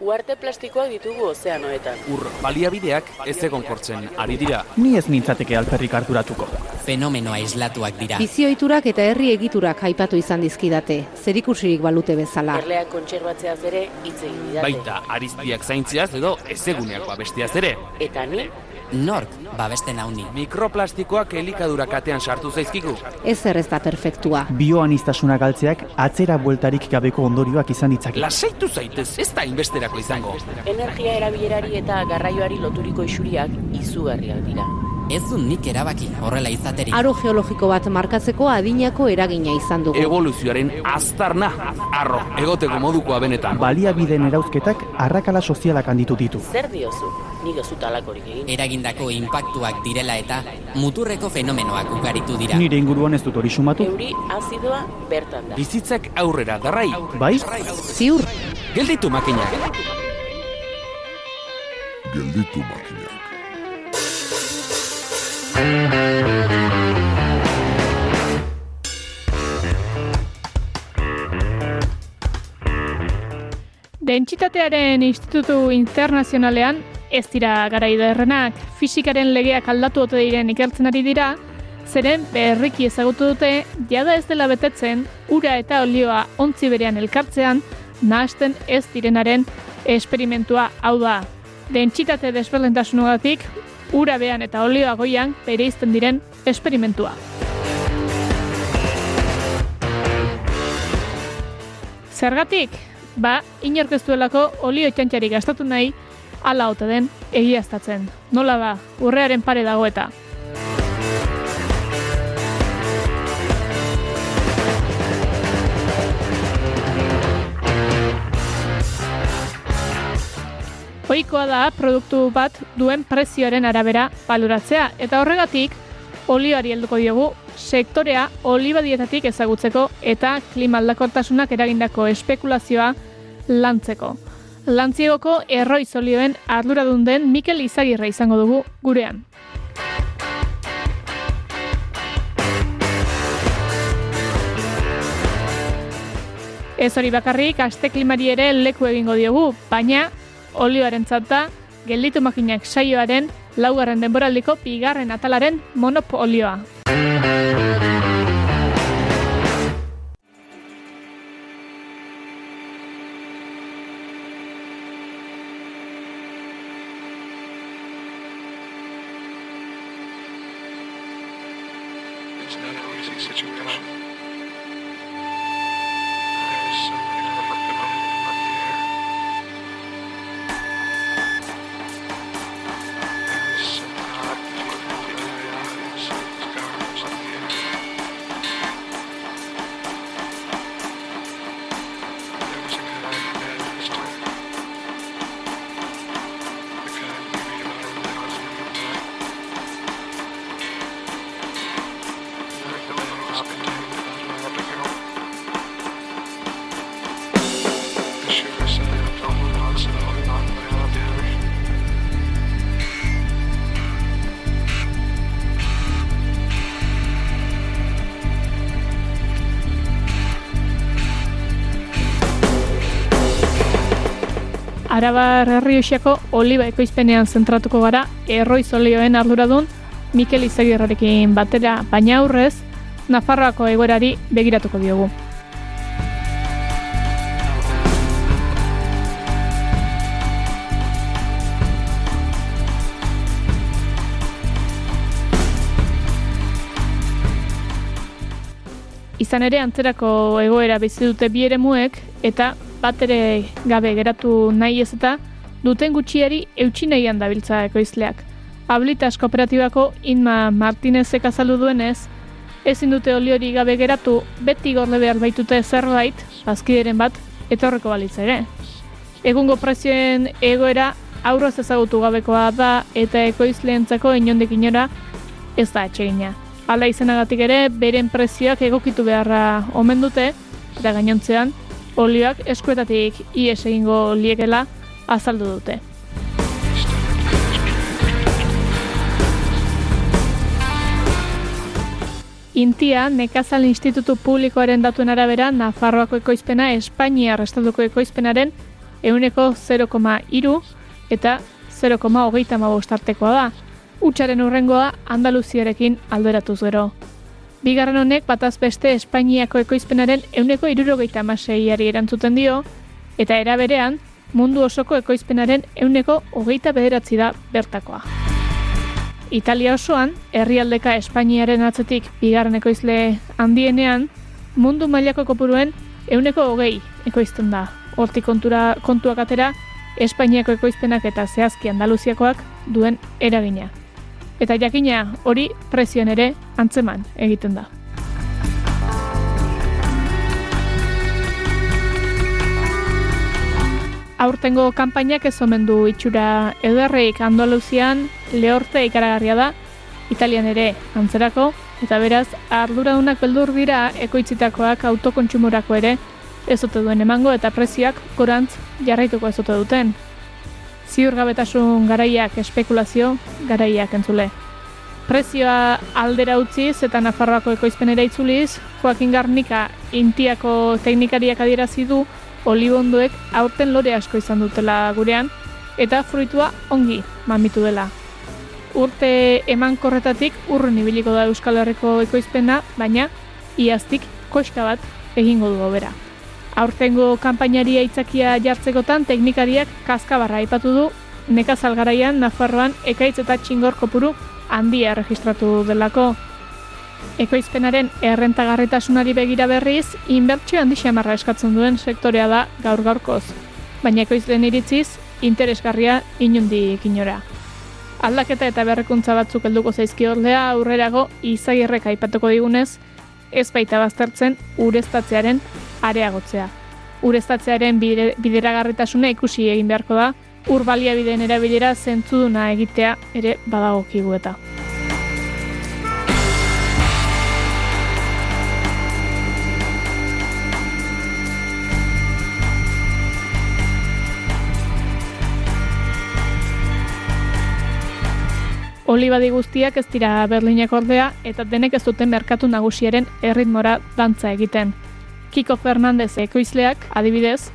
Uarte plastikoak ditugu ozeanoetan. Ur baliabideak ez egonkortzen ari dira. Ni ez nintzateke alperrik harturatuko. Fenomenoa islatuak dira. Bizioiturak eta herri egiturak aipatu izan dizkidate, zerikusirik balute bezala. Erleak kontserbatzeaz ere hitz egin didate. Baita ariztiak zaintziaz edo ezeguneak babestiaz ere. Eta ni, Nork babesten hauni. Mikroplastikoak elikadura katean sartu zaizkigu. Ez ez da perfektua. Bioanistasuna galtzeak atzera bueltarik gabeko ondorioak izan ditzake. Lasaitu zaitez, ez da inbesterako izango. energia erabilerari eta garraioari loturiko isuriak izugarriak dira. Ez du nik erabaki horrela izaterik. Aro geologiko bat markatzeko adinako eragina izan dugu. Evoluzioaren aztarna, arro, egoteko modukoa benetan. Baliabideen erauzketak arrakala sozialak handitu ditu. Zer diozu? Nik ez dut alakorik egin. Eragindako inpaktuak direla eta muturreko fenomenoak ugaritu dira. Nire inguruan ez dut hori sumatu. Euri azidoa bertan da. Bizitzak aurrera darrai. Bai? Ziur, Gelditu makinak. gelditu makinak. Dentsitatearen Institutu Internazionalean ez dira garaiderrenak fisikaren legeak aldatu ote diren ikertzen ari dira, zeren berriki ezagutu dute jada ez dela betetzen ura eta olioa ontzi berean elkartzean nahasten ez direnaren esperimentua hau da. Dentsitate desberdintasunugatik ura bean eta olioa goian bereizten diren esperimentua. Zergatik, ba, inork ez duelako olio txantxari gastatu nahi, ala ote den egiaztatzen. Nola ba, urrearen pare dago eta. Ohikoa da produktu bat duen prezioaren arabera baloratzea eta horregatik olioari helduko diogu sektorea olibadietatik ezagutzeko eta klima aldakortasunak eragindako espekulazioa lantzeko. Lantziegoko erroiz olioen arduradun den Mikel Izagirre izango dugu gurean. Ez hori bakarrik, aste klimari ere leku egingo diogu, baina olioaren da gelditu makinak saioaren laugarren denboraldiko bigarren atalaren monopolioa. Arabar Herriuxako oliba ekoizpenean zentratuko gara erroiz olioen arduradun Mikel Izagirrerekin batera, baina aurrez, Nafarroako egoerari begiratuko diogu. Izan ere antzerako egoera bizi dute bi eremuek eta bat ere gabe geratu nahi ez eta duten gutxiari eutxineian dabiltza ekoizleak. Habilitas kooperatibako Inma Martinezek azaldu duenez, ezin dute oliori gabe geratu beti gorle behar baitute zerbait, bazkideren bat, etorreko balitza ere. Egungo prezioen egoera aurroz ezagutu gabekoa da eta ekoizleentzako inondik inora ez da atsegina. Hala izenagatik ere, beren prezioak egokitu beharra omen dute, eta gainontzean, olioak eskuetatik ies egingo liekela azaldu dute. Intia, Nekazal Institutu Publikoaren datuen arabera, Nafarroako ekoizpena Espainiar estatuko ekoizpenaren euneko 0,iru eta 0,hogeita artekoa da. Utsaren urrengoa Andaluziarekin alderatuz gero. Bigarren honek bataz beste Espainiako ekoizpenaren euneko irurogeita amaseiari erantzuten dio, eta eraberean mundu osoko ekoizpenaren euneko hogeita bederatzi da bertakoa. Italia osoan, herrialdeka Espainiaren atzetik bigarren ekoizle handienean, mundu mailako kopuruen euneko hogei ekoizten da. Hortik kontura, kontuak atera, Espainiako ekoizpenak eta zehazki Andaluziakoak duen eragina. Eta jakina hori prezioan ere antzeman egiten da. Aurtengo kanpainak ez omen du itxura ederreik Andaluzian lehorte ikaragarria da, Italian ere antzerako, eta beraz, arduradunak beldur dira ekoitzitakoak autokontsumorako ere ez duen emango eta prezioak gorantz jarraituko ez duten. Ziurgabetasun garaiak espekulazio garaiak entzule. Prezioa aldera utziz eta Nafarroako ekoizpenera itzuliz, Joaquin Garnika intiako teknikariak adierazi du olibondoek aurten lore asko izan dutela gurean eta fruitua ongi mamitu dela. Urte eman korretatik urrun ibiliko da Euskal Herriko ekoizpena, baina iaztik koska bat egingo du bera. Aurtengo kanpainari aitzakia jartzekotan teknikariak kaskabarra aipatu du nekazal garaian Nafarroan ekaitz eta txingor kopuru handia registratu delako. Ekoizpenaren errentagarritasunari begira berriz, inbertsio handi xamarra eskatzen duen sektorea da gaur gaurkoz. Baina ekoizlen iritziz, interesgarria inundik inora. Aldaketa eta berrekuntza batzuk helduko zaizkiordea aurrerago izagirrek aipatuko digunez, ez baita baztertzen ureztatzearen areagotzea. Ureztatzearen bide, bideragarritasuna ikusi egin beharko da, urbalia bideen erabilera zentzuduna egitea ere badagokigu eta. Olibadi guztiak ez dira Berlinek ordea eta denek ez duten merkatu nagusiaren erritmora dantza egiten. Kiko Fernandez ekoizleak, adibidez,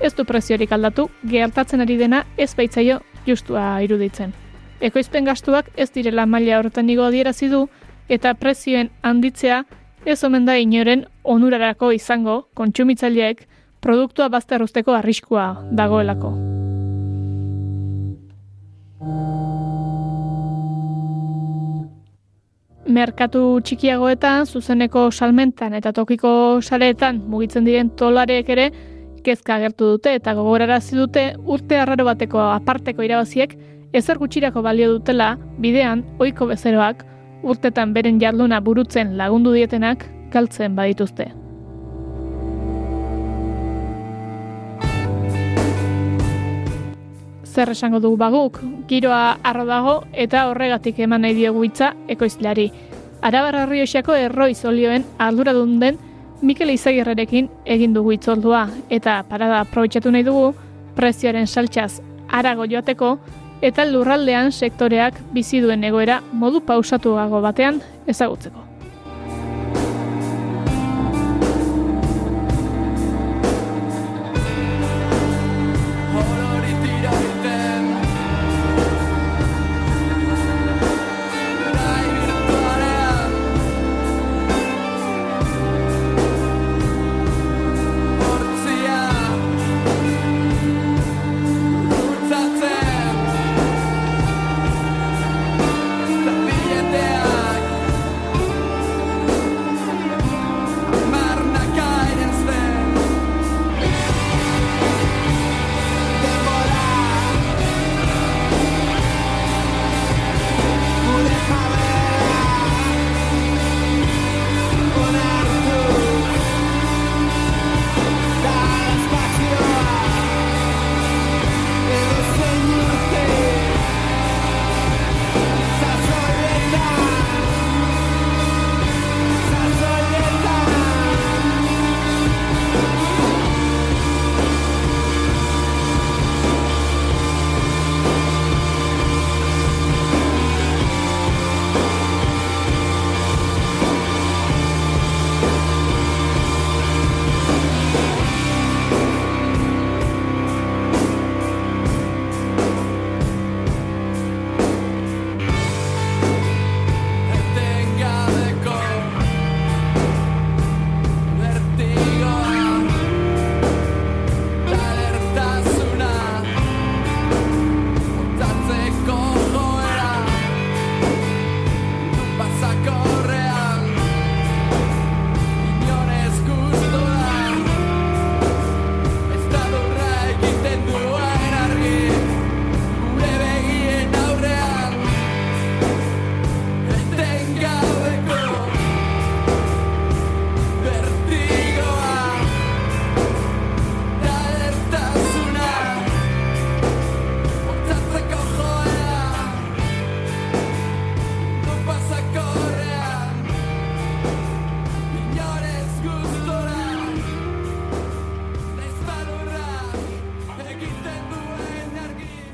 ez du preziorik aldatu, gertatzen ari dena ez baitzaio justua iruditzen. Ekoizpen gastuak ez direla maila horretan nigo adierazi du eta prezioen handitzea ez omen da inoren onurarako izango kontsumitzaileek produktua bazterruzteko arriskua dagoelako. Merkatu txikiagoetan, zuzeneko salmentan eta tokiko sareetan mugitzen diren tolareek ere kezka agertu dute eta gogorarazi dute urte arraro bateko aparteko irabaziek ezer gutxirako balio dutela bidean ohiko bezeroak urtetan beren jarduna burutzen lagundu dietenak galtzen badituzte. Zer esango dugu baguk, giroa arro dago eta horregatik eman nahi diogu hitza ekoizleari. Arabarra Rioxako erroiz olioen arduradun den Mikel Izagirrerekin egin dugu itzoldua eta parada aprobetxatu nahi dugu prezioaren saltxaz arago joateko eta lurraldean sektoreak bizi duen egoera modu pausatuago batean ezagutzeko.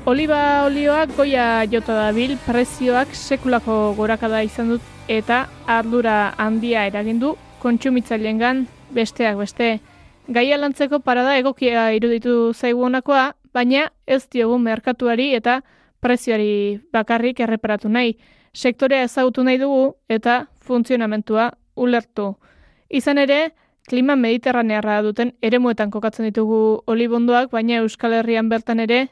Oliba olioak goia jota dabil, prezioak sekulako gorakada izan dut eta ardura handia eragin du kontsumitzailengan besteak beste. Gaia lantzeko parada egokia iruditu zaigu honakoa, baina ez diogu merkatuari eta prezioari bakarrik erreparatu nahi. Sektorea ezagutu nahi dugu eta funtzionamentua ulertu. Izan ere, klima mediterranearra duten eremuetan kokatzen ditugu olibondoak, baina Euskal Herrian bertan ere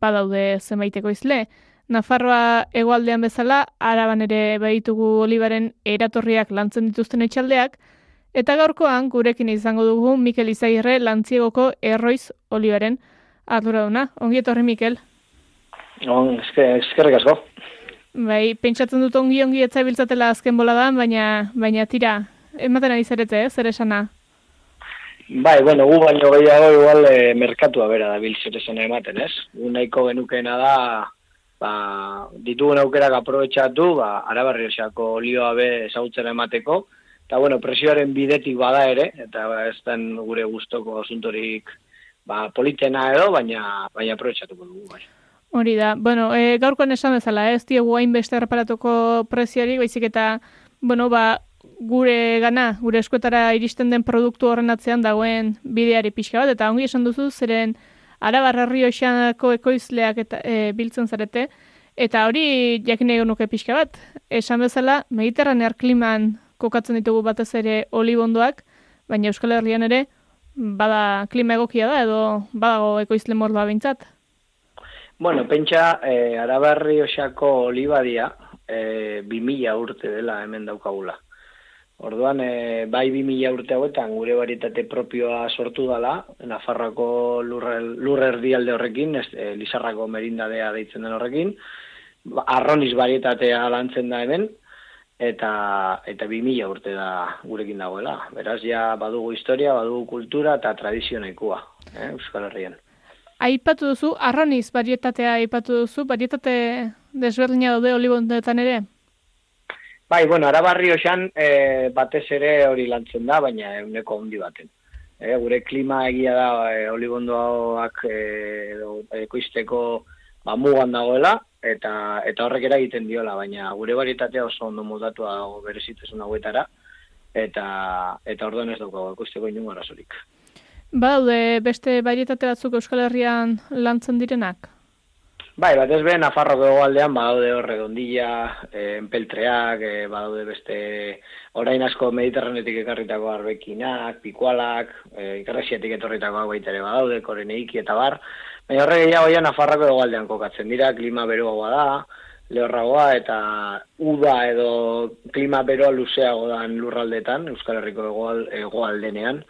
badaude zenbaiteko izle. Nafarroa hegoaldean bezala, araban ere baditugu olibaren eratorriak lantzen dituzten etxaldeak, eta gaurkoan gurekin izango dugu Mikel Izagirre lantziegoko erroiz olibaren arduraduna. Ongi etorri, Mikel. On, eske- eskerrik asko. Bai, pentsatzen dut ongi ongi etza biltzatela azken boladan, baina, baina tira, ematen ari zarete, eh, zer esana. Bai, bueno, gu baino gehiago igual e, merkatua bera da bil zen ematen, ez? Gu nahiko genukeena da, ba, ditugun aukerak aprobetxatu, ba, arabarriosako olioa be ezagutzen emateko, eta bueno, presioaren bidetik bada ere, eta ba, ez den gure gustoko asuntorik ba, politena edo, baina, baina aprobetxatuko dugu, bai. Hori da, bueno, e, gaurkoan esan bezala, ez diogu hain beste erreparatuko preziari, baizik eta, bueno, ba, gure gana, gure eskuetara iristen den produktu horren atzean dagoen bideari pixka bat, eta ongi esan duzu, zeren arabarra rioxanako ekoizleak eta, e, biltzen zarete, eta hori jakin egon nuke pixka bat, esan bezala, mediterranear kliman kokatzen ditugu batez ere olibondoak, baina Euskal Herrian ere, bada klima egokia da, edo badago ekoizle mordoa bintzat. Bueno, pentsa, e, arabarri osako olibadia, e, 2000 urte dela hemen daukagula. Orduan, e, bai 2000 urte hauetan gure varietate propioa sortu dela, Nafarroako lurre, lurre horrekin, ez, e, Lizarrako merindadea deitzen den horrekin, Ba, arroniz varietatea lantzen da hemen, eta eta 2000 urte da gurekin dagoela. Beraz, ja badugu historia, badugu kultura eta tradizio nahikoa, eh, Euskal Herrian. Aipatu duzu, arroniz varietatea aipatu duzu, varietate desberdina daude olibondetan ere? Bai, bueno, arabarri osan e, batez ere hori lantzen da, baina euneko handi baten. E, gure klima egia da e, olibondoak e, ekoizteko ba, mugan dagoela, eta eta horrek eragiten diola, baina gure varietatea oso ondo moldatua dago berezitasun hauetara, eta eta orduan ez daukago ekoizteko inungo arazorik. Badaude beste varietate batzuk Euskal Herrian lantzen direnak? Bai, batez be, Nafarroko egoaldean badaude hor redondilla, eh, enpeltreak, eh, badaude beste orain asko mediterranetik ekarritako arbekinak, pikualak, eh, ikarrasiatik etorritakoak baita ere badaude, koreneiki eta bar. Baina horre gehiago ja Nafarroko egoaldean kokatzen dira, klima beroagoa da, lehorragoa eta uda edo klima beroa luzeago dan lurraldetan, Euskal Herriko egoal, egoaldenean.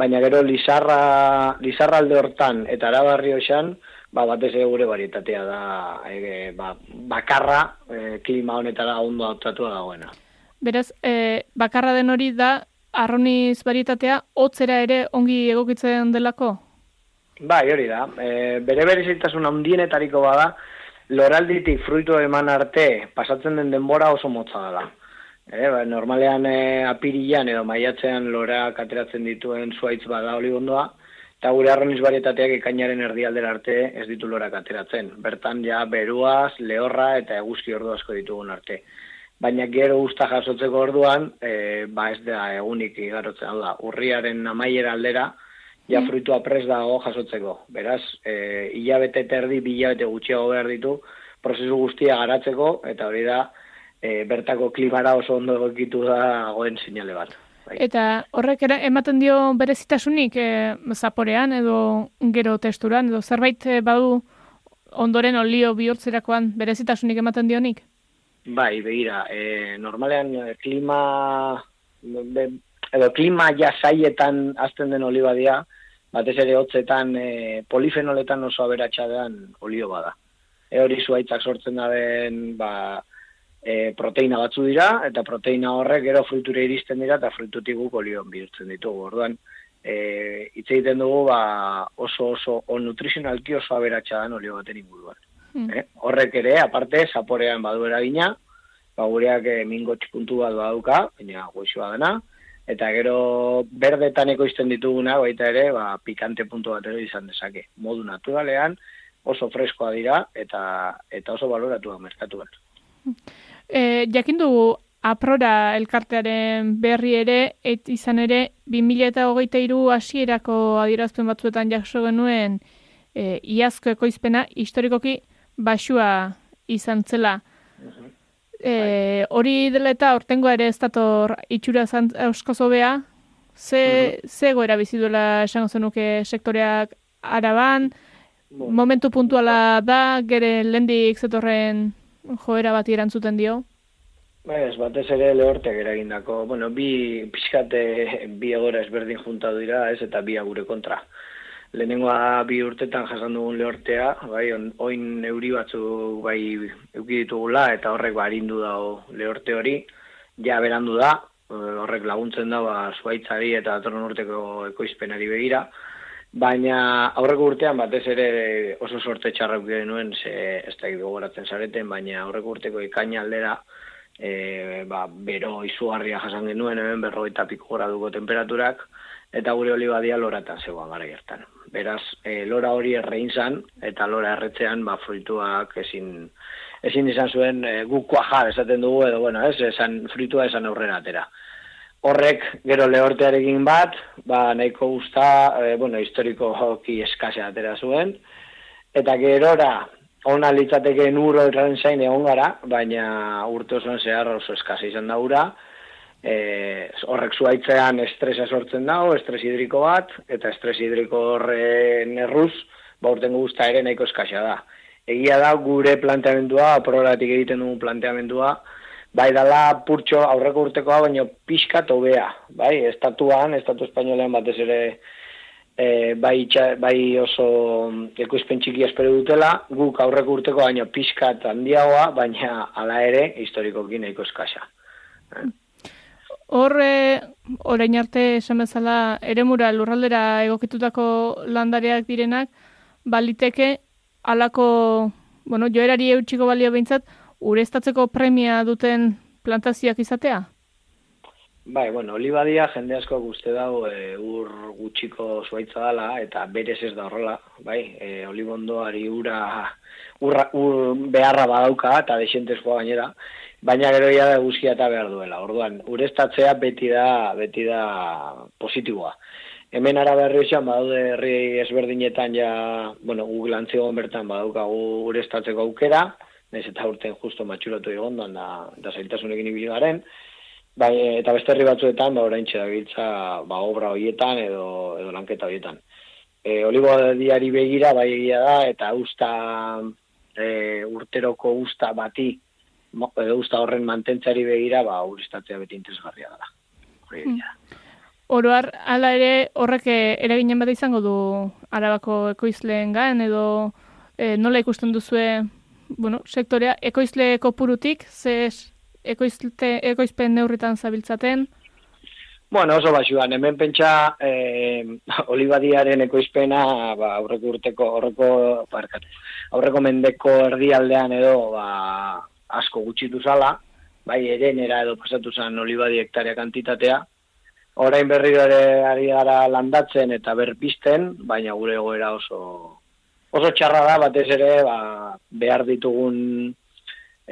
Baina gero Lizarra, Lizarralde hortan eta Arabarri osan, ba, batez ere gure varietatea da e, ba, bakarra e, klima honetara ondo adaptatua dagoena. Beraz, e, bakarra den hori da, arroniz varietatea, hotzera ere ongi egokitzen delako? Bai, hori da. E, bere berezitasun handienetariko bada, loralditik fruitu eman arte pasatzen den denbora oso motza dela. E, ba, normalean e, apirilan edo maiatzean lorak ateratzen dituen zuaitz bada olibondoa, eta gure arroniz varietateak ekainaren erdialdera arte ez ditu lorak ateratzen. Bertan ja beruaz, lehorra eta eguzki ordu asko ditugun arte. Baina gero usta jasotzeko orduan, e, ba ez da egunik igarotzen, hau da, urriaren amaiera aldera, ja fruitua pres dago jasotzeko. Beraz, e, hilabete eta erdi, bi hilabete gutxiago behar ditu, prozesu guztia garatzeko, eta hori da, e, bertako klimara oso ondo egokitu da goen sinale bat. Bai. Eta horrek ere ematen dio berezitasunik e, zaporean edo gero testuran, edo zerbait e, badu ondoren olio bihurtzerakoan berezitasunik ematen dionik? Bai, begira, e, normalean klima, be, edo klima ja saietan azten den olibadia, batez ere hotzetan e, polifenoletan oso aberatsa den olio bada. E hori zuaitzak sortzen da den, ba, e, proteina batzu dira, eta proteina horrek gero fruitura iristen dira, eta fruitutik guk olion bihurtzen ditugu. Orduan, e, hitz egiten dugu ba, oso oso on nutrizionalki oso aberatsa den olio baten inguruan. Mm. Eh? Horrek ere, aparte, zaporean badu eragina, ba, gureak e, mingotx puntu bat badauka, baina goizua dena, eta gero berdetan ekoizten dituguna, baita ere, ba, pikante puntu bat ere izan dezake. Modu naturalean, oso freskoa dira eta eta oso baloratuak merkatuan. E, jakin dugu aprora elkartearen berri ere, et izan ere, 2008 hasierako adierazpen batzuetan jaso genuen e, iazko ekoizpena historikoki basua izan zela. E, hori dela eta ortengoa ere ez dator itxura askoz hobea, ze, ze goera bizi duela esango zenuke sektoreak araban, momentu puntuala da, gere lendik zetorren joera bati erantzuten dio. Ez, batez ere lehortek eragindako, bueno, bi pixkate bi egora ezberdin juntatu dira, ez, eta bi gure kontra. Lehenengoa bi urtetan jasan dugun lehortea, bai, on, oin euri batzuk bai euki ditugula, eta horrek ba arindu dago lehorte hori, ja berandu da, horrek laguntzen da, ba, zuaitzari eta datorren urteko ekoizpenari begira, baina aurreko urtean batez ere oso sorte txarrak genuen, ze ez da gogoratzen zareten, baina aurreko urteko ekaina aldera, e, ba, bero izugarria jasan genuen, hemen berrogeita piko graduko temperaturak, eta gure olibadia loratan zegoan gara gertan. Beraz, e, lora hori errein zan, eta lora erretzean, ba, fruituak ezin, ezin izan zuen e, guk kuajar esaten dugu, edo, bueno, ez, esan, fruitua esan aurrera atera. Horrek, gero lehortearekin bat, ba, nahiko guzta, e, bueno, historiko hoki eskasea atera zuen, eta gerora, ona litzateke nuro erren zain egon gara, baina urte osoan zehar oso eskasa izan da ura, e, horrek zuaitzean estresa sortzen dago, estres hidriko bat, eta estres hidriko horren erruz, ba urten guzta ere nahiko eskasa da. Egia da gure planteamendua, aproratik egiten dugu planteamendua, bai dala purtxo aurreko urtekoa, baina pixka tobea, bai, estatuan, estatu espainolean batez ere e, bai, itxa, bai oso ekoizpen txiki espero dutela, guk aurreko urteko baina pixkat handiagoa, baina hala ere historikoki nahiko eskasa. Hor, e, orain arte esan bezala, eremura lurraldera egokitutako landareak direnak, baliteke alako, bueno, joerari eutxiko balio behintzat, ureztatzeko premia duten plantazioak izatea? Bai, bueno, olibadia jende asko uste dago e, ur gutxiko zuaitza dela eta berez ez da horrela, bai, e, olibondoari ura, urra, ur beharra badauka eta desentezkoa gainera, baina gero ja da guzkia eta behar duela. Orduan, ureztatzea beti da, beti da positiboa. Hemen ara berri esan, badaude herri ezberdinetan ja, bueno, gu lantzigon bertan badaukagu ureztatzeko aukera, nahiz eta urten justo matxulotu egondan da, da zailtasunekin ibili garen, bai, eta beste herri batzuetan, ba, orain txedagitza, ba, obra horietan edo, edo lanketa horietan. E, olibodiari begira, bai egia da, eta usta, e, urteroko usta bati, edo usta horren mantentzari begira, ba, urestatzea beti interesgarria dela. Hori egia da. Oroar, hala ere, horrek eraginen bat izango du arabako ekoizleen gain, edo eh, nola ikusten duzue, bueno, sektorea, ekoizle kopurutik, ze ekoizte, ekoizpen neurritan zabiltzaten, Bueno, oso basuan, hemen pentsa eh, olibadiaren ekoizpena ba, aurreko urteko, aurreko, barkatu, aurreko mendeko erdialdean edo ba, asko gutxitu zala, bai erenera edo pasatu zen olibadi hektaria kantitatea, orain berriro ere ari gara landatzen eta berpisten, baina gure egoera oso oso txarra da, batez ere ba, behar ditugun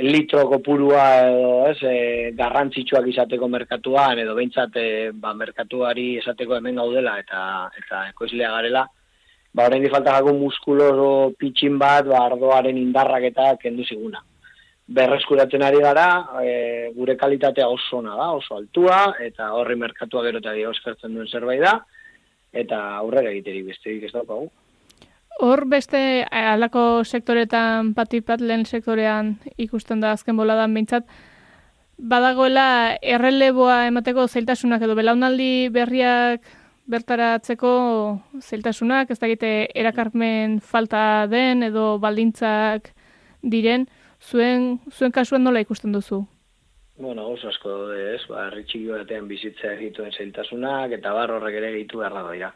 litro kopurua edo ez, e, garrantzitsuak izateko merkatuan edo behintzat e, ba, merkatuari esateko hemen gaudela eta eta ekoizlea garela, ba orain falta gago muskulo pitxin bat ba, ardoaren indarrak eta kendu ziguna. Berreskuratzen ari gara, e, gure kalitatea oso ona da, oso altua, eta horri merkatua gero eta eskertzen duen zerbait da, eta aurrera egiterik besterik ez daukagu. Hor beste eh, halako sektoretan pati pat lehen sektorean ikusten da azken boladan behintzat, badagoela erreleboa emateko zailtasunak edo belaunaldi berriak bertaratzeko zailtasunak, ez dakite erakarmen falta den edo baldintzak diren, zuen, zuen kasuan nola ikusten duzu? Bueno, oso asko daude, ez, ba, herri txiki batean bizitzea egituen zailtasunak, eta bar horrek ere egitu beharra dira.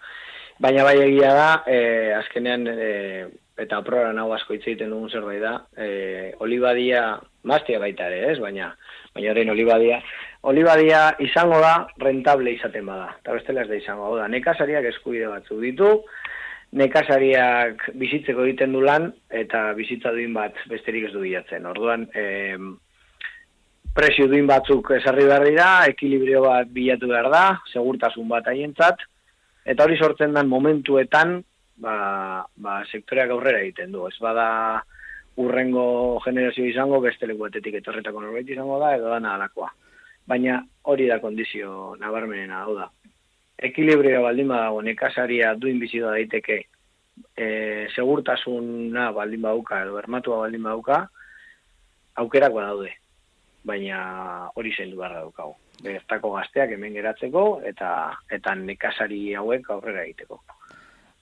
Baina bai egia da, e, azkenean, e, eta program hau asko hitz egiten dugun zerbait da, e, olibadia, maztia baita ere, ez, baina, baina orain olibadia, olibadia izango da rentable izaten bada, eta bestela ez da izango, hau da, nekazariak eskubide batzuk ditu, nekazariak bizitzeko egiten du lan eta bizitza duin bat besterik ez du bilatzen. Orduan, e, presio duin batzuk esarri behar dira, ekilibrio bat bilatu behar da, segurtasun bat haientzat, eta hori sortzen den momentuetan, ba, ba, sektoreak aurrera egiten du. Ez bada urrengo generazio izango, beste lekuetetik etorretako norbait izango da, edo dana alakoa. Baina hori da kondizio nabarmenena hau da. Ekilibrio baldin badago nekasaria duin bizi da daiteke e, segurtasuna baldin baduka edo bermatua baldin baduka aukerak badaude. Baina hori zendu barra daukagu. Bertako gazteak hemen geratzeko eta eta nekasari hauek aurrera egiteko.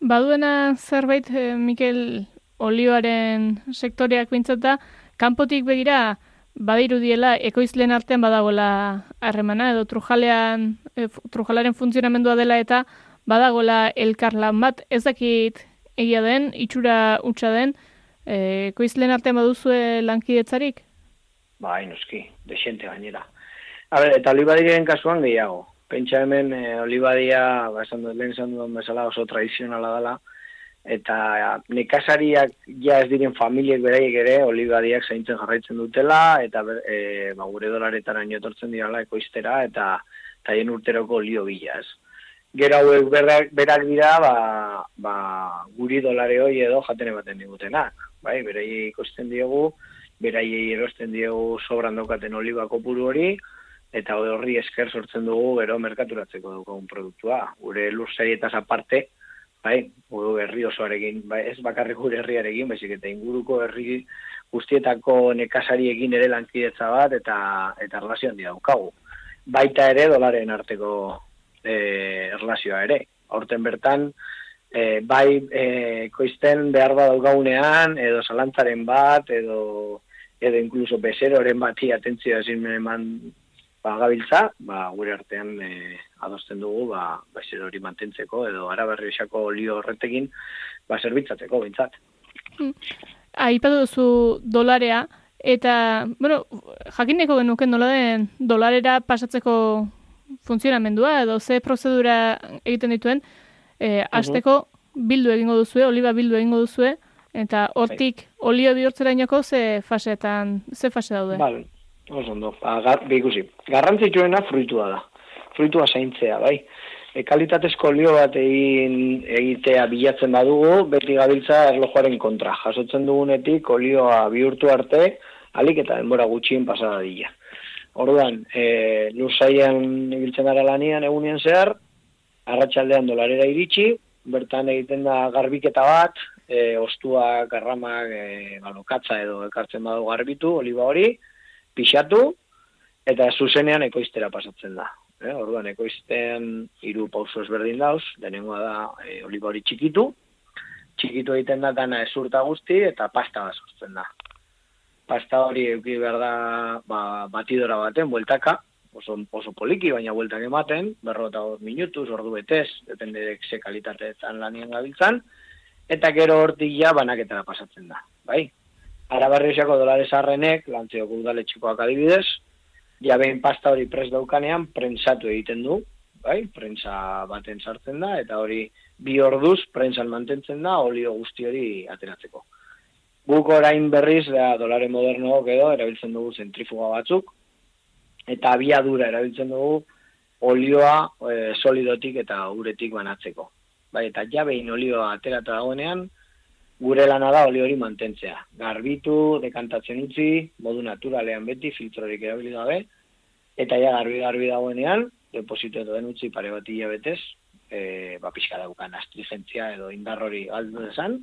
Baduena zerbait, eh, Mikel, olioaren sektoreak bintzata, kanpotik begira, badiru diela, ekoizlen artean badagoela harremana, edo trujalean, e, trujalaren funtzionamendua dela eta badagoela elkarlan bat, ez dakit egia den, itxura utxa den, e, ekoizlen artean baduzue lankidetzarik? Ba, noski, desente gainera. A ber, eta olibadiren kasuan gehiago. Pentsa hemen, e, olibadia, ba, esan dut, lehen esan dut bezala oso tradizionala dela, eta nekazariak ja ez diren familiek beraiek ere olibadiak zaintzen jarraitzen dutela eta e, ba, gure dolaretan etortzen dirala ekoiztera eta taien urteroko olio bilaz. Gero hauek berak, berak dira ba, ba, guri dolare hoi edo jaten ematen digutenak. Bai, beraiei ikosten diogu, beraiei erosten diogu sobran daukaten oliba kopuru hori, eta horri esker sortzen dugu gero merkaturatzeko dugun produktua. Gure lurzaietaz aparte, bai, gure herri osoarekin, bai, ez bakarrik gure herriarekin, baizik eta inguruko herri guztietako nekasariekin ere lankidetza bat eta eta relazio handi daukagu. Baita ere dolaren arteko e, relazioa ere. Horten bertan, e, bai e, koizten behar bat daukagunean, edo zalantzaren bat, edo edo inkluso bezeroren bati atentzioa ezin eman ba, gabiltza, ba, gure artean e, adosten dugu, ba, ba hori mantentzeko, edo araberri esako olio horretekin, ba, zerbitzatzeko, bintzat. Hmm. Aipatu duzu dolarea, eta, bueno, jakineko genuken nola den dolarera pasatzeko funtzionamendua, edo ze prozedura egiten dituen, e, azteko bildu egingo duzue, oliba bildu egingo duzue, eta hortik bai. olio bihurtzera inoko ze fasetan, ze fase daude? Bale, Oso ondo, ba, gar, ikusi. Garrantzitsuena fruitua da. Fruitua zaintzea, bai. E, kalitatezko olio bat egin egitea bilatzen badugu, beti gabiltza erlojuaren kontra. Jasotzen dugunetik olioa bihurtu arte, alik eta denbora gutxien pasada dila. Orduan, e, lur zaian ibiltzen gara lanian egunien zehar, arratsaldean dolarera iritsi, bertan egiten da garbiketa bat, e, ostua, garramak, e, balokatza edo ekartzen badu garbitu, oliba hori, pixatu, eta zuzenean ekoiztera pasatzen da. Eh, orduan, ekoizten hiru pauso ezberdin dauz, denengoa da e, oliba hori txikitu, txikitu egiten da dana ezurta guzti, eta pasta bat sortzen da. Pasta hori euki behar da ba, batidora baten, bueltaka, oso, oso poliki, baina bueltak ematen, berrota minutuz, ordu betez, depende ze kalitateetan lanien gabiltzan, eta gero hortik ja banaketara pasatzen da, bai? Arabarriosako dolare sarrenek, lantzioko udaletxikoak adibidez, ja behin pasta hori pres daukanean, prentsatu egiten du, bai, prentsa baten sartzen da, eta hori bi orduz prentsan mantentzen da, olio guzti hori ateratzeko. Guk orain berriz, da, dolare moderno edo, erabiltzen dugu zentrifuga batzuk, eta abiadura erabiltzen dugu olioa e, solidotik eta uretik banatzeko. Bai, eta ja behin olioa aterata dagoenean, gure lana da oli hori mantentzea. Garbitu, dekantatzen utzi, modu naturalean beti, filtrorik erabili gabe, eta ja garbi-garbi dagoenean, deposito edo den utzi pare bat hilabetez, e, ba, pixka daukan astrigentzia edo indar hori aldo desan,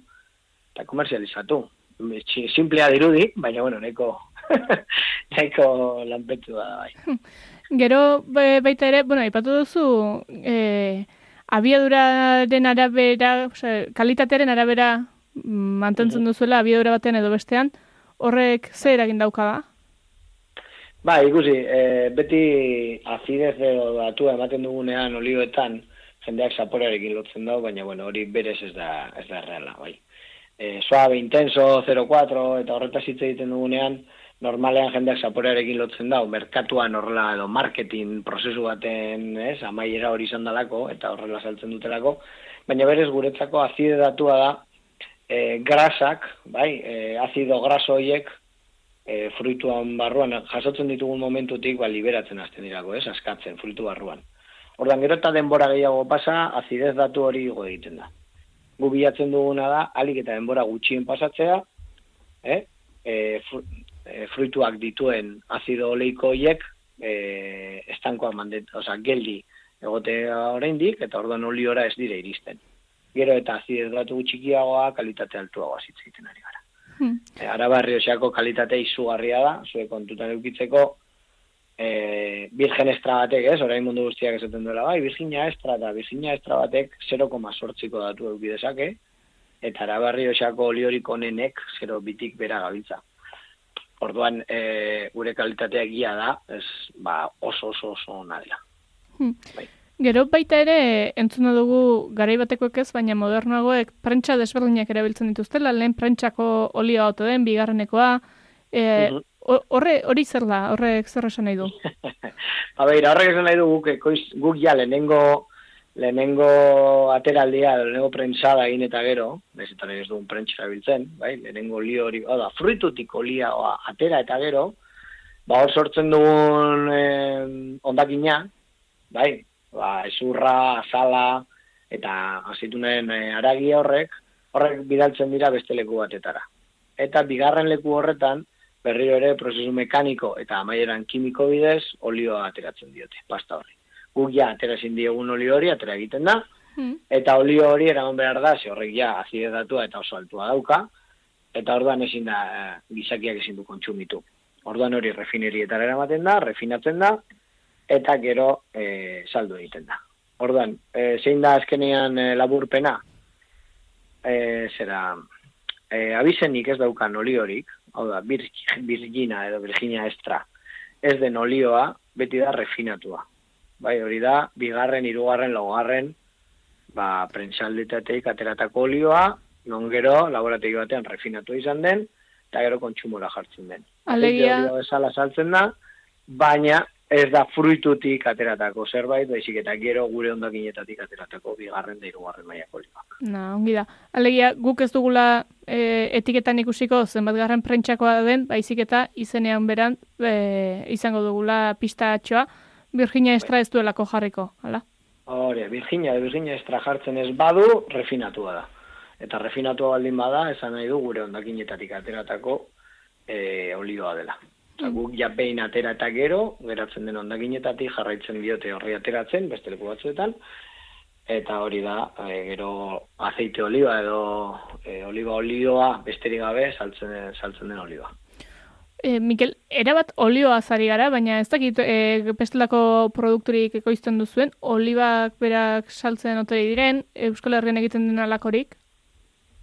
eta komerzializatu. Simplea dirudi, baina bueno, neko, neko lanpetu da bai. Gero baita ere, bueno, ipatu duzu, e, abiaduraren arabera, kalitatearen arabera mantentzen duzuela abiadura batean edo bestean, horrek ze eragin dauka da? Ba, ikusi, e, beti azidez edo datu ematen dugunean olioetan, jendeak zaporearekin lotzen dago, baina bueno, hori berez ez da, ez da reala, bai. E, suave, intenso, 0,4 eta horretaz hitz egiten dugunean, normalean jendeak zaporearekin lotzen dago, merkatuan horrela edo marketing prozesu baten, ez, amaiera hori izan dalako, eta horrela saltzen dutelako, baina berez guretzako azide datua da e, grasak, bai, e, azido graso horiek e, fruituan barruan jasotzen ditugun momentutik ba, liberatzen hasten dirako, ez, askatzen fruitu barruan. Ordan gero eta denbora gehiago pasa, azidez datu hori igo egiten da. Gu bilatzen duguna da, alik eta denbora gutxien pasatzea, eh? e, e, fruituak dituen azido oleiko horiek e, estankoa mandet, oza, geldi egotea oraindik eta orduan oliora ez dire iristen. Gero eta azidez datu txikiagoa, kalitate altuagoa zitzen ari gara. Hmm. E, Arabarriosako kalitate izugarria da, zue kontutan eukitzeko, e, virgen estra batek, ez, orain mundu guztiak esaten duela, bai, virginia estra eta virginia estra batek 0,8ko datu eukidezake, eta arabarriosako oliorik onenek 0 bitik bera gabiltza. Orduan, e, gure kalitatea egia da, ez, ba, oso oso oso ona dela. Hmm. Bai. Gero baita ere, entzuna dugu garai batekoek ez, baina modernagoek prentsa desberdinak erabiltzen dituztela, lehen prentsako olioa ote den, bigarrenekoa, e, Mhm. ho- horre, hori zer da, horrek zer esan nahi du? A beira, horrek esan nahi du guk, ekoiz, guk ja lehenengo, lehenengo ateraldia, lehenengo prentsada egin eta gero, ez eta ez dugun prentsa erabiltzen, bai, lehenengo olio hori, hau da, fruitutik olioa atera eta gero, ba hor sortzen dugun eh, ondakina, bai, ba, ezurra, azala, eta azitunen eh, aragia horrek, horrek bidaltzen dira beste leku batetara. Eta bigarren leku horretan, berriro ere prozesu mekaniko eta amaieran kimiko bidez olioa ateratzen diote, pasta horri. Guk ja aterazin diegun olio hori, atera egiten da, Hmm. eta olio hori eraman behar da, ze horrek ja azide datua eta oso altua dauka, eta orduan ezin da, eh, gizakiak ezin du kontsumitu. Orduan hori refinerietara eramaten da, refinatzen da, eta gero e, saldu egiten da. Orduan, e, zein da azkenean e, laburpena? E, zera, e, abizenik ez daukan oliorik, hau da, bir, virgina edo virginia extra, ez den olioa, beti da refinatua. Bai, hori da, bigarren, hirugarren, laugarren, ba, prentsaldetateik ateratako olioa, non gero, laborategi batean refinatu izan den, eta gero kontsumora jartzen den. Alegia- bezala saltzen da, baina ez da fruitutik ateratako zerbait, baizik eta gero gure ondakinetatik ateratako bigarren da hirugarren mailako olioak. Na, ongi da. Alegia, guk ez dugula e, etiketan ikusiko zenbat garren prentsakoa den, baizik eta izenean beran e, izango dugula pistatxoa, Virginia Extra ez duelako jarriko, hala? Hore, Virginia, Virginia extra jartzen ez badu, refinatua da. Eta refinatua baldin bada, esan nahi du gure ondakinetatik ateratako e, olioa dela. Eta guk ja behin atera eta gero, geratzen den ondakinetatik jarraitzen diote horri ateratzen, beste leku batzuetan, eta hori da, e, gero aceite oliba edo e, oliba olioa besterik gabe saltzen, saltzen den olioa. E, Mikel, erabat olioa zari gara, baina ez dakit e, bestelako produkturik ekoizten duzuen, olibak berak saltzen ote diren, Euskal Herrian egiten den alakorik?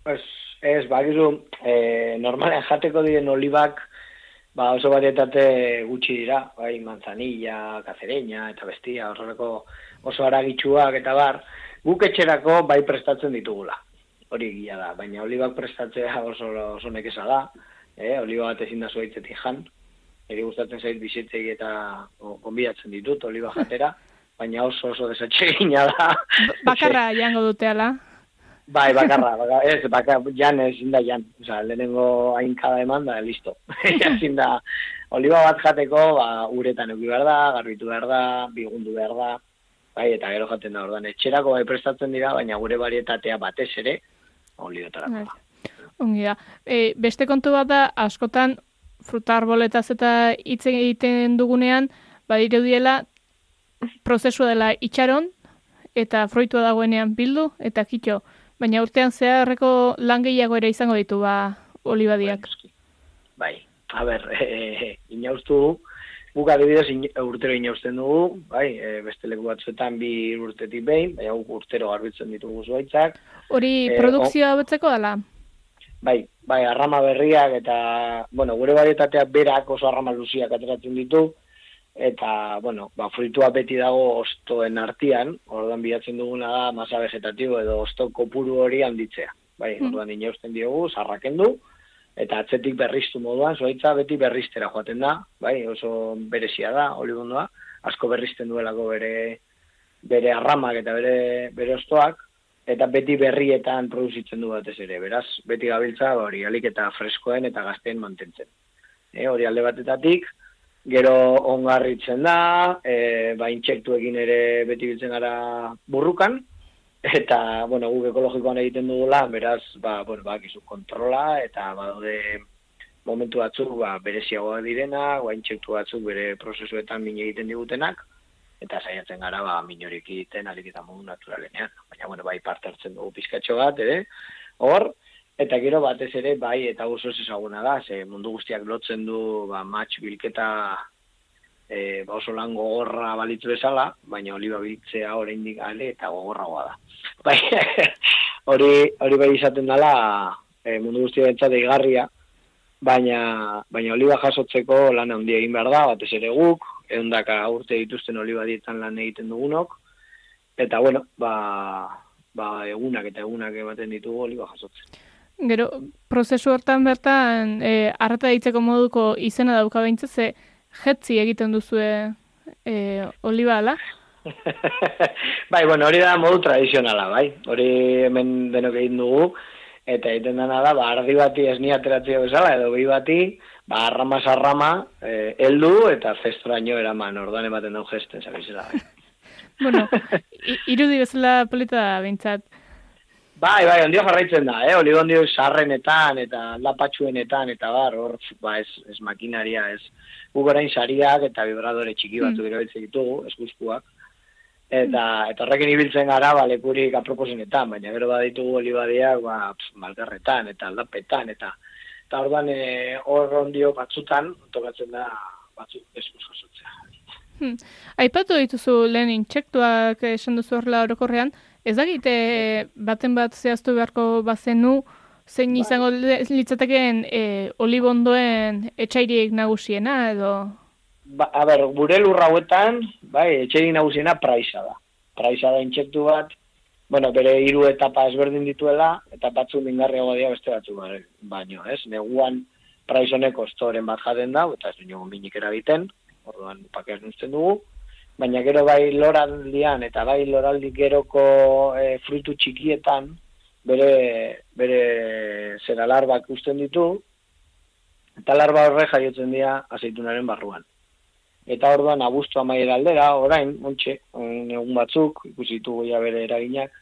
Ez, ez, bakizu, e, normalean jateko diren olibak, ba oso varietate gutxi dira, bai, manzanilla, kazereña, eta bestia, horrelako oso aragitsuak eta bar, guk etxerako bai prestatzen ditugula. Hori egia da, baina olibak prestatzea oso, oso nekeza da, eh, oliba bat ezin da zuaitzetik jan, eri gustatzen zait bizitzegi eta o, gonbidatzen ditut oliba jatera, baina oso oso desatsegina da. Bakarra jango dute ala. Bai, bakarra, baka, ez, baka, jan ezin da jan, oza, lehenengo ainkada eman da, listo. ezin da, oliba bat jateko, ba, uretan euki behar da, garbitu behar da, bigundu behar da, bai, eta gero jaten da, ordan, etxerako bai prestatzen dira, baina gure varietatea batez ere, oliotarako da. Ongi da. E, beste kontu bat da, askotan, fruta arboletaz eta hitz egiten dugunean, badirudiela, prozesua dela itxaron, eta fruitua dagoenean bildu, eta kitxo. Baina urtean zeharreko lan gehiago ere izango ditu, ba, olibadiak. Bai, a ber, e, inauztu, guk adibidez in, urtero inauzten dugu, bai, e, beste leku batzuetan bi urtetik behin, baina guk urtero garbitzen ditugu zuaitzak, Hori Eh, produkzioa betzeko dela? Bai, bai, arrama berriak eta, bueno, gure varietateak berak oso arrama luziak ateratzen ditu, eta, bueno, ba, fruitua beti dago ostoen artean, orduan bilatzen duguna da masa vegetatibo edo osto kopuru hori handitzea. Bai, Mm. orduan inausten diogu, sarrakendu, eta atzetik berriztu moduan, zuaitza beti berriztera joaten da, bai, oso berezia da, olibondoa, asko berrizten duelako bere bere arramak eta bere bere ostoak, eta beti berrietan produzitzen du batez ere, beraz, beti gabiltza hori alik eta freskoen eta gazteen mantentzen. E, hori alde batetatik, gero ongarritzen da, e, ba, intsektuekin ere beti biltzen gara burrukan, eta, bueno, guk ekologikoan egiten dugula, beraz, ba, bueno, ba, gizu kontrola, eta badaude momentu batzuk, ba, bereziagoa direna, ba, intsektu batzuk bere prozesuetan min egiten digutenak, eta saiatzen gara, ba, minorik egiten, alik eta modu naturalenean. Baina, bueno, bai, parte hartzen dugu pizkatxo bat, ere, hor, Eta gero batez ere, bai, eta oso ez ezaguna da, ze mundu guztiak lotzen du, ba, match bilketa e, ba oso lan gogorra balitzu bezala, baina oliba biltzea oraindik ale eta gogorragoa da. Bai, hori, hori bai izaten dela e, mundu guztia bentsat eigarria, baina, baina oliba jasotzeko lan handia egin behar da, batez ere guk, eundaka urte dituzten oliba dietan lan egiten dugunok, eta bueno, ba, ba egunak eta egunak ematen ditugu oliba jasotzen. Gero, prozesu hortan bertan, e, arrata ditzeko moduko izena dauka behintza, ze jetzi egiten duzue e, oliba ala? bai, bueno, hori da modu tradizionala, bai. Hori hemen denok egin dugu, eta egiten dena da, ba, ardi bati esni ateratzea bezala, edo behi bati, ba, arrama sarrama, e, eldu, eta zestraino eraman, orduan ematen dugu gesten, zabizela. Bueno, irudi bezala polita da, bintzat. Bai, bai, ondio jarraitzen da, eh? Oli ondio sarrenetan eta lapatxuenetan eta bar, hor, ba, ez, ez makinaria, ez gugorain sariak eta vibradore txiki batu mm. erabiltzen ditugu, eskuzkuak. Eta, eta horrekin ibiltzen gara, ba, lekurik aproposenetan, baina gero baditugu olibadiak, ba, malgarretan eta aldapetan, eta eta orduan eh, hor ondio batzutan, tokatzen da, batzuk eskuz jasotzea. Hmm. Aipatu dituzu lehen intsektuak esan duzu horrela orokorrean, Ez dakite baten bat zehaztu beharko bazenu, zein bai. izango litzatekeen e, olibondoen etxairik nagusiena edo? Ba, a ber, gure lurrauetan, bai, etxairik nagusiena praisa da. Praisa da intsektu bat, bueno, bere hiru etapa ezberdin dituela, eta batzu mingarriago dira beste batzu baino, ez? Neguan praisoneko estoren bat jaten da, eta ez dugu minik erabiten, orduan pakez nuzten dugu, baina gero bai loraldian eta bai loraldi geroko e, fruitu txikietan bere, bere zera larbak usten ditu eta larba horre jaiotzen dira azeitunaren barruan. Eta orduan abuztu amaiera aldera, orain, ontxe, egun batzuk, ikusitu goia bere eraginak,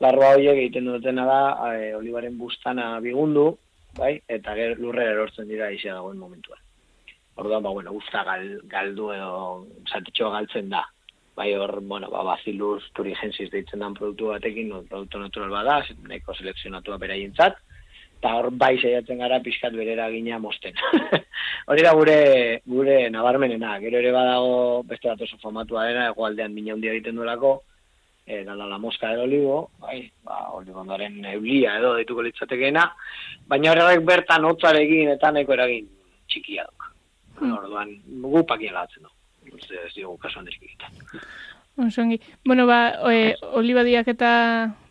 larba horiek egiten dutena da, e, olibaren bustana bigundu, bai, eta ger, lurre erortzen dira izia dagoen momentuan. Orduan, ba, bueno, usta gal, galdu edo zatitxoa galtzen da. Bai hor, bueno, ba, bacillus turigensis deitzen dan produktu batekin, produktu natural bada, neko selekzionatua beraientzat, eta hor bai saiatzen gara pixkat berera gina mosten. Hori da gure, gure nabarmenena, gero ere badago beste bat oso formatua dena, egoaldean mina handia egiten duelako, e, dala la mosca edo oligo, bai, ba, olibondaren eulia edo dituko litzatekeena, baina horrek bertan hotzarekin eta neko eragin txikia duk. Hmm. Orduan, gu pakia latzen du. Ez dugu kasuan egiten. Onsongi. Bueno, ba, e, olibadiak eta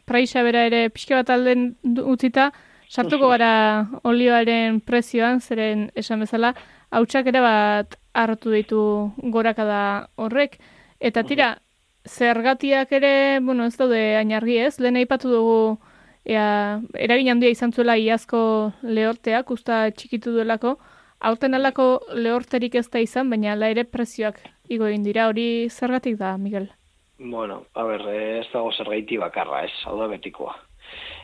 praisa bera ere pixka bat alden utzita, sartuko gara olibaren prezioan, zeren esan bezala, hautsak ere bat hartu ditu gorakada horrek. Eta tira, zergatiak ere, bueno, ez daude ainargi ez, lehen aipatu dugu ea, eragin handia izan zuela iazko lehorteak, usta txikitu duelako, Aurten alako lehorterik ez da izan, baina ala ere prezioak igo egin dira, hori zergatik da, Miguel? Bueno, a ber, ez dago zergaiti bakarra, ez, hau da betikoa.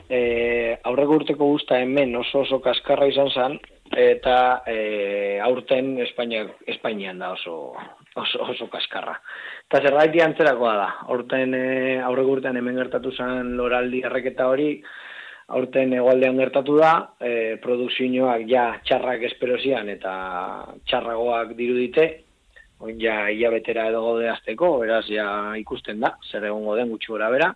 E, aurreko urteko guzta hemen oso oso kaskarra izan zen, eta e, aurten Espainia, Espainian da oso, oso, oso kaskarra. Eta zergaiti antzerakoa da, aurten e, aurreko urtean hemen gertatu zen loraldi erreketa hori, aurten egualdean gertatu da, e, produkzioak ja txarrak esperozian eta txarragoak dirudite, oin ja hilabetera edo gode azteko, beraz ja ikusten da, zer egongo den gutxi gora bera,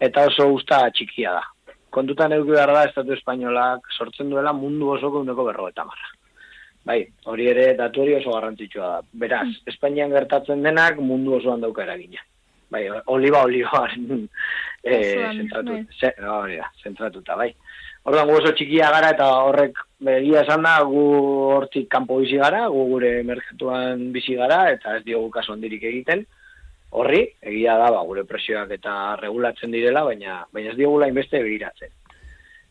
eta oso guzta txikia da. Kontutan eduki behar da, Estatu Espainolak sortzen duela mundu oso kondeko berro eta marra. Bai, hori ere datu hori oso garrantzitsua da. Beraz, mm. Espainian gertatzen denak mundu osoan dauka eragina bai, oliba olibaren e, zentratu, bai. zentratuta, bai. Orduan gu oso txikia gara eta horrek begia esan da gu hortik kanpo bizi gara, gu gure merkatuan bizi gara eta ez diogu kasu handirik egiten. Horri, egia da, ba, gure presioak eta regulatzen direla, baina, baina ez diogula inbeste begiratzen.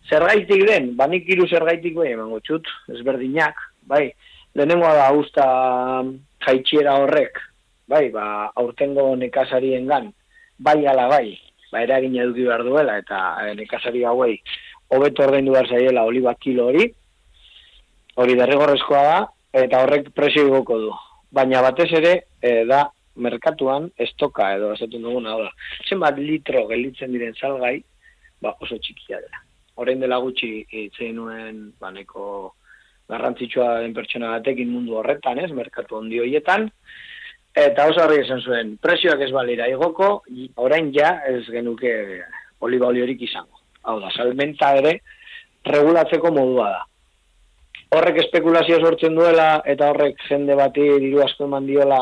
Zergaitik den, banik hiru zergaitik bai emango txut, ezberdinak, bai, lehenengoa da usta jaitxiera horrek, bai, ba, aurtengo nekazarien gan, bai ala bai, ba, eragin eduki behar duela, eta eh, nekazari hauei, hobeto ordaindu behar zaiela oliba kilo hori, hori derrigorrezkoa da, eta horrek presio igoko du. Baina batez ere, eh, da, merkatuan estoka edo esaten duguna, da, zenbat litro gelditzen diren salgai, ba, oso txikia dela. Orain dela gutxi itzein nuen, ba, neko garrantzitsua den pertsona batekin mundu horretan, ez, merkatu ondi hoietan, eta oso horri esan zuen, presioak ez balira igoko, orain ja ez genuke oliba oli horik izango. Hau da, salmenta ere regulatzeko modua da. Horrek espekulazio sortzen duela, eta horrek jende bati diru asko eman diola,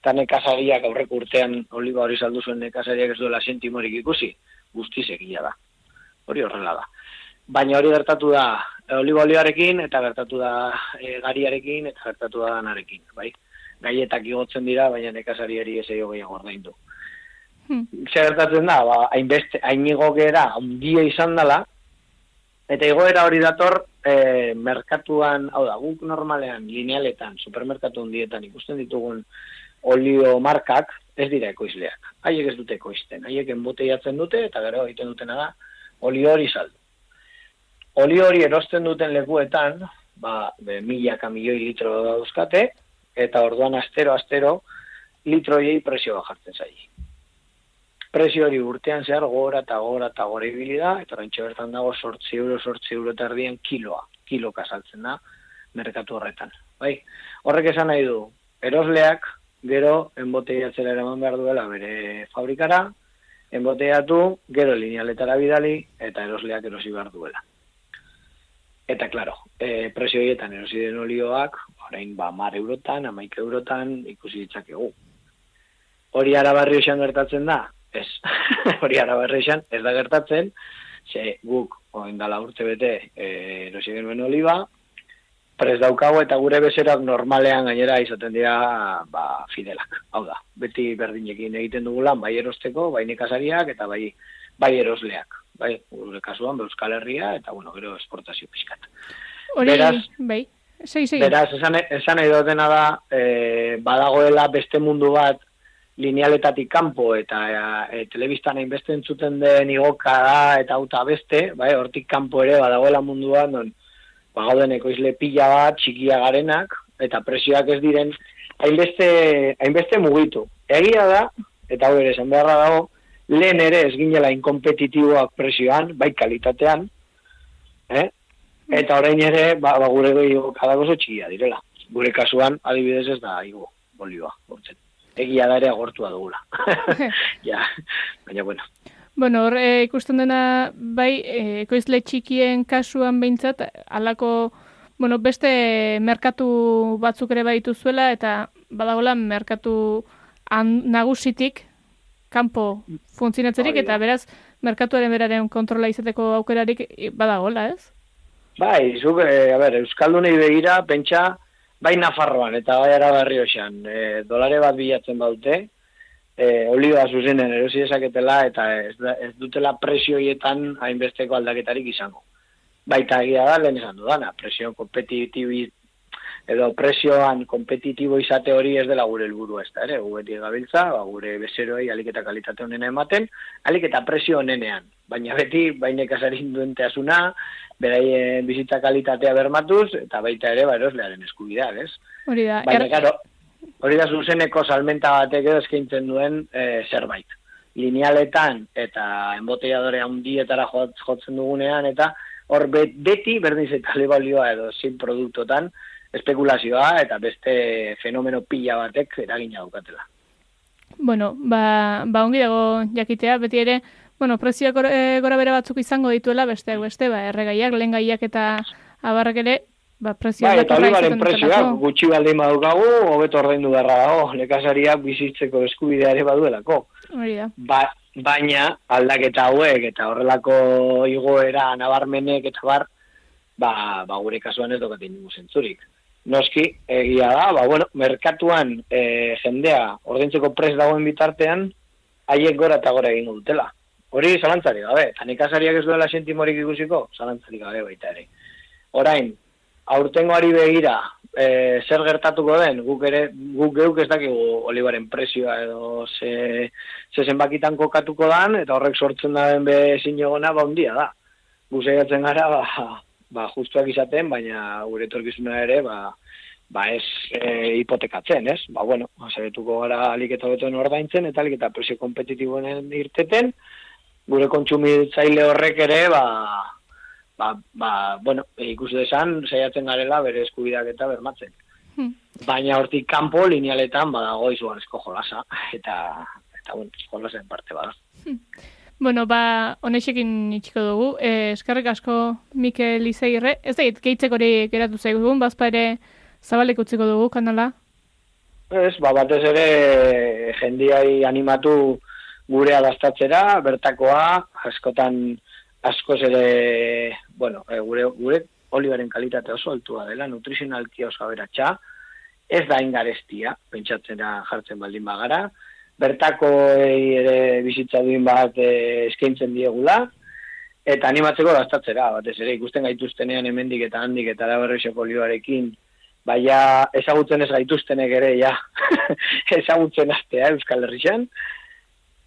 eta nekazariak aurrek urtean oliba hori saldu zuen nekazariak ez duela sentimorik ikusi, guztiz egia da. Hori horrela da. Baina hori gertatu da e, oliba olioarekin, eta gertatu da e, gariarekin, eta gertatu da danarekin, bai? Gaietak igotzen dira, baina nekazariari ez edo gehiago ordaindu. Hmm. Zer gertatzen da, ba, hainbeste, hain igokera handia izan dela, eta igoera hori dator e, merkatuan, hau da, guk normalean, linealetan, supermerkatu handietan ikusten ditugun olio markak, ez dira ekoizleak. Haiek ez dute ekoizten, haiek enboteiatzen dute, eta gero egiten dutena da, olio hori saldu. Olio hori erosten duten lekuetan, ba, be, milaka milioi litro dauzkate, eta orduan astero-astero litroiei presioa jartzen zaie prezio hori urtean zehar gora eta gora eta gora ibili da, eta oraintxe bertan dago sortzi euro, sortzi euro eta erdien kiloa, kiloka saltzen da, merkatu horretan. Bai, horrek esan nahi du, erosleak gero enboteiatzera eraman behar duela bere fabrikara, enboteiatu, gero linealetara bidali, eta erosleak erosi behar duela. Eta, klaro, e, presio horietan erosi den olioak, orain ba, mar eurotan, amaik eurotan, ikusi ditzakegu. Hori arabarri esan gertatzen da? Ez. Hori arabarri esan, ez da gertatzen, ze guk, oin dala urte bete, e, erosi genuen oliba, prez daukago eta gure bezerak normalean gainera izaten dira ba, fidelak. Hau da, beti berdinekin egiten dugu lan, bai erosteko, bai nekazariak eta bai, bai erosleak. Bai, gure kasuan, ba, Euskal Herria eta, bueno, gero esportazio pixkat. Hori, Beraz- bai, sei, sei. Beraz, esan, esan dutena da, e, badagoela beste mundu bat linealetatik kanpo eta e, telebistan hainbeste entzuten den igoka da eta auta beste, bai, hortik kanpo ere badagoela munduan, non, ba, gauden ekoizle pila bat, txikia garenak, eta presioak ez diren hainbeste, hainbeste mugitu. Egia da, eta hau ere esan beharra dago, lehen ere ez ginela inkompetitiboak presioan, bai kalitatean, eh? eta orain ere, ba, ba gure gehiago kadak oso txikia direla. Gure kasuan, adibidez ez da, igo, olioa, hortzen. Egia da ere agortua dugula. ja, baina bueno. Bueno, hor, e, ikusten dena, bai, e, ekoizle txikien kasuan behintzat, alako, bueno, beste merkatu batzuk ere baditu zuela, eta badagola merkatu han, nagusitik, kanpo funtzionatzerik, da. eta beraz, merkatuaren beraren kontrola izateko aukerarik e, badagola, ez? Bai, zuk, e, a ber, Euskaldunei begira, pentsa, bai Nafarroan eta bai Arabarri oxan, e, dolare bat bilatzen baute, e, olioa zuzenen erosi desaketela eta ez, ez dutela presioietan hainbesteko aldaketarik izango. Baita egia da, lehen esan dudana, presio kompetitibi edo presioan kompetitibo izate hori ez dela gure helburua ez da ere, gu beti gabiltza, ba, gure bezeroei alik eta kalitate honena ematen, alik eta presio honenean, baina beti bainek azarin duenteasuna, beraien bizitza kalitatea bermatuz, eta baita ere, ba, eroslearen eskubideak, ez? Hori da, Baina, er- claro, hori da zuzeneko salmenta batek edo eskaintzen duen e, zerbait. Linealetan eta enboteiadore handietara jot- jotzen dugunean, eta hor bet, beti berdin zaitale balioa edo zin produktotan espekulazioa eta beste fenomeno pila batek eragina daukatela. Bueno, ba, ba ongi dago jakitea, beti ere, bueno, prezioak gora, e, gora bera batzuk izango dituela, besteak beste, ba, erregaiak, lehengaiak eta abarrak ere, ba, prezioak Bai, eta olibaren prezioak dutelako. gutxi baldin badukagu, hobeto ordaindu beharra dago, nekazariak bizitzeko eskubidea ere baduelako. Ba, baina aldaketa hauek eta horrelako igoera nabarmenek eta bar, ba, ba gure kasuan ez dokaten ningu zentzurik. noski, egia da, ba, bueno, merkatuan e, jendea ordaintzeko pres dagoen bitartean, haiek gora eta gora egingo dutela. Hori zalantzari gabe, eta nekazariak ez duela sentimorik ikusiko, zalantzari gabe baita ere. Orain, aurtengoari begira, e, zer gertatuko den, guk ere, guk geuk ez dakigu olibaren presioa edo ze, ze zenbakitan kokatuko dan, eta horrek sortzen da den be sinegona, ba, ondia da. Gu saiatzen gara, ba, ba, justuak izaten, baina gure etorkizuna ere, ba, ba ez e, hipotekatzen, ez? Ba, bueno, saietuko gara alik eta betoen ordaintzen, eta alik eta presio kompetitiboen irteten, gure kontsumitzaile horrek ere, ba, ba, ba bueno, ikusi desan, saiatzen garela bere eskubidak eta bermatzen. Hmm. Baina hortik kanpo linealetan badago izugarrizko jolasa, eta, eta bueno, jolasen parte bada. Bueno, ba, honexekin itxiko dugu. E, eskerrik asko Mikel Izairre. Ez da, gehitzek hori geratu zaigun, bazpa ere zabalek utziko dugu kanala. Ez, ba, batez ere jendiai animatu gure adaztatzera, bertakoa, askotan askoz ere, bueno, e, gure, gure olibaren kalitate oso altua dela, nutrizionalki oso aberatsa, ez da ingarestia, pentsatzera jartzen baldin bagara, bertako ere bizitza duin bat e, eskaintzen diegula, eta animatzeko gaztatzera, batez ere ikusten gaituztenean hemendik eta handik eta da berrexoko olioarekin, baina ezagutzen ez gaituztenek ere, ja, ezagutzen astea Euskal Herrixen,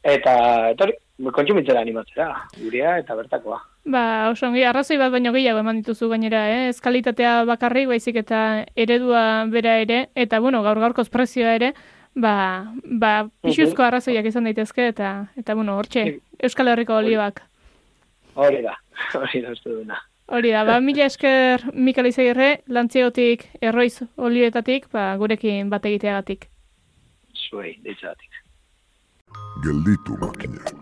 eta, hori, kontsumitzera animatzera, gurea eta bertakoa. Ba, oso ongi, arrazoi bat baino gehiago eman dituzu gainera, eh? ez kalitatea bakarrik, baizik eta eredua bera ere, eta bueno, gaur gaurkoz prezioa ere, ba, ba pixuzko arrazoiak izan daitezke, eta, eta bueno, hortxe, Euskal Herriko olibak. Hori da, hori da, uste duna. Hori da, ba, mila esker Mikel Izagirre, lantziotik, erroiz olietatik, ba, gurekin bat egiteagatik. Zuei, deitzatik. Gelditu makinak.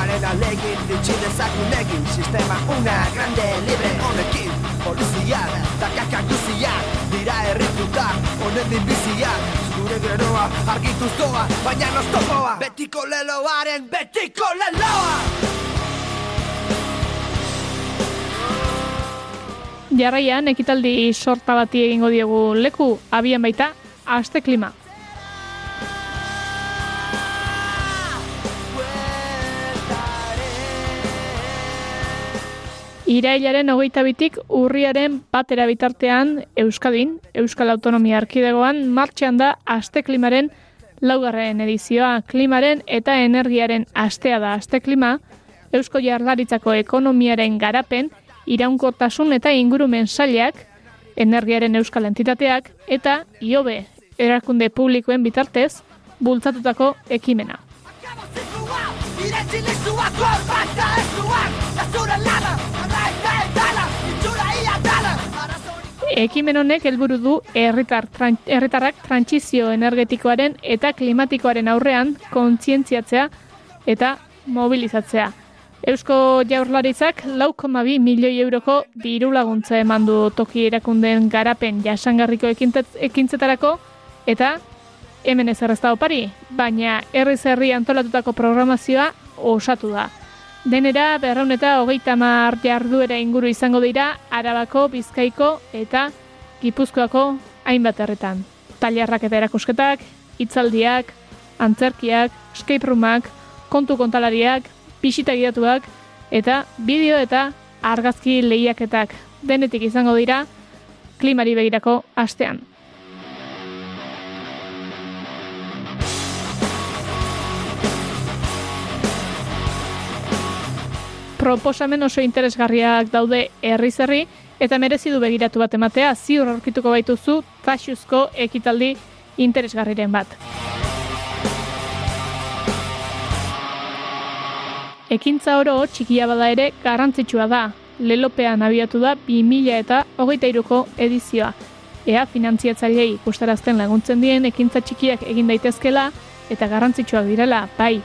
Ostrukaren alegin, ditxi dezakun egin, sistema una, grande, libre, honekin, poliziak, dakaka guziak, dira erritutak, honen biziak, zure geroa, argituz doa, baina noztopoa, betiko leloaren, betiko leloa! Jarraian, ekitaldi sorta bati egingo diegu leku, abian baita, aste klima. Irailaren hogeita bitik urriaren batera bitartean Euskadin, Euskal Autonomia Arkidegoan, martxan da aste klimaren laugarren edizioa. Klimaren eta energiaren astea da aste klima, Eusko Jarlaritzako ekonomiaren garapen, iraunkortasun eta ingurumen sailak, energiaren euskal entitateak eta IOBE erakunde publikoen bitartez bultzatutako ekimena. Iretsi lizua korbata ezuak, da zure lana, Ekimen honek helburu du herritar herritarrak trantsizio energetikoaren eta klimatikoaren aurrean kontzientziatzea eta mobilizatzea. Eusko Jaurlaritzak lau koma bi milioi euroko diru laguntza eman du toki erakundeen garapen jasangarriko ekintzetarako eta hemen ez opari, baina herriz herri antolatutako programazioa osatu da. Denera berraun eta hogeita mar jarduera inguru izango dira Arabako, Bizkaiko eta Gipuzkoako hainbat herretan. Tailerrak eta erakusketak, hitzaldiak, antzerkiak, escape roomak, kontu kontalariak, bisita gidatuak eta bideo eta argazki lehiaketak denetik izango dira klimari begirako astean. Proposamen oso interesgarriak daude herriz herri eta merezi du begiratu bat ematea ziur aurkituko baituzu taxuzko ekitaldi interesgarriren bat. Ekintza oro txikia bada ere garrantzitsua da. lelopean abiatu da 2000 eta hogeita iruko edizioa. Ea finantziatzailei ikustarazten laguntzen dien ekintza txikiak egin daitezkela eta garrantzitsuak direla, bai.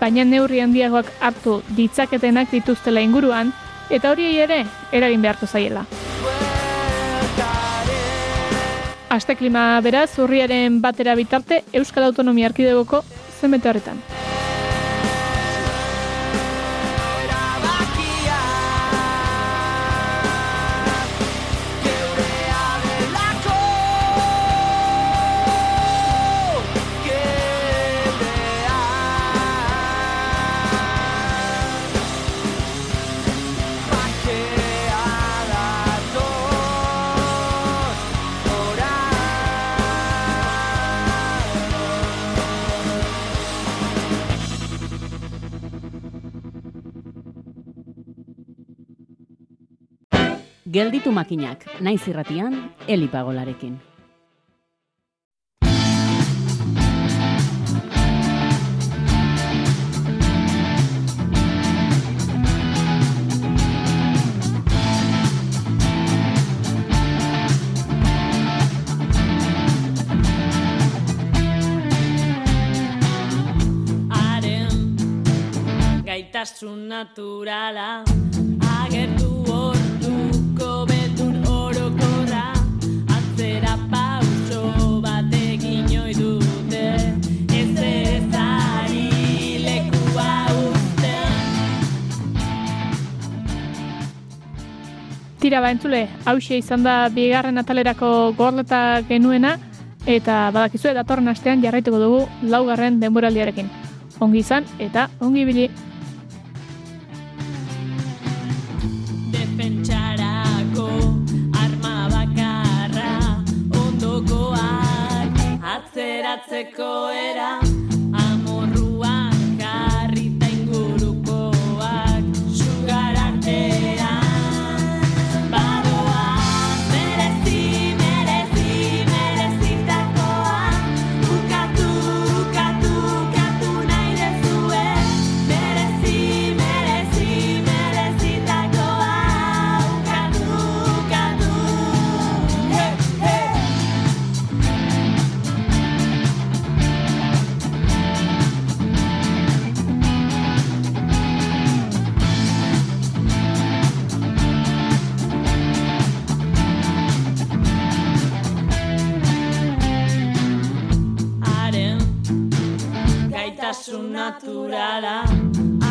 Baina neurri handiagoak hartu ditzaketenak dituztela inguruan, eta horiei ere eragin beharko zaiela. Aste klima beraz, urriaren batera bitarte Euskal Autonomia Arkidegoko zenbete horretan. Gelditu makinak, naiz irratian, elipagolarekin. Gaitasun naturala agertu Tira ba entzule, hause izan da bigarren atalerako gorleta genuena, eta badakizue datorren astean jarraituko dugu laugarren denboraldiarekin. Ongi izan eta ongi bili. defentsarako arma bakarra ondokoak atzeratzeko era Haren gaitasun naturala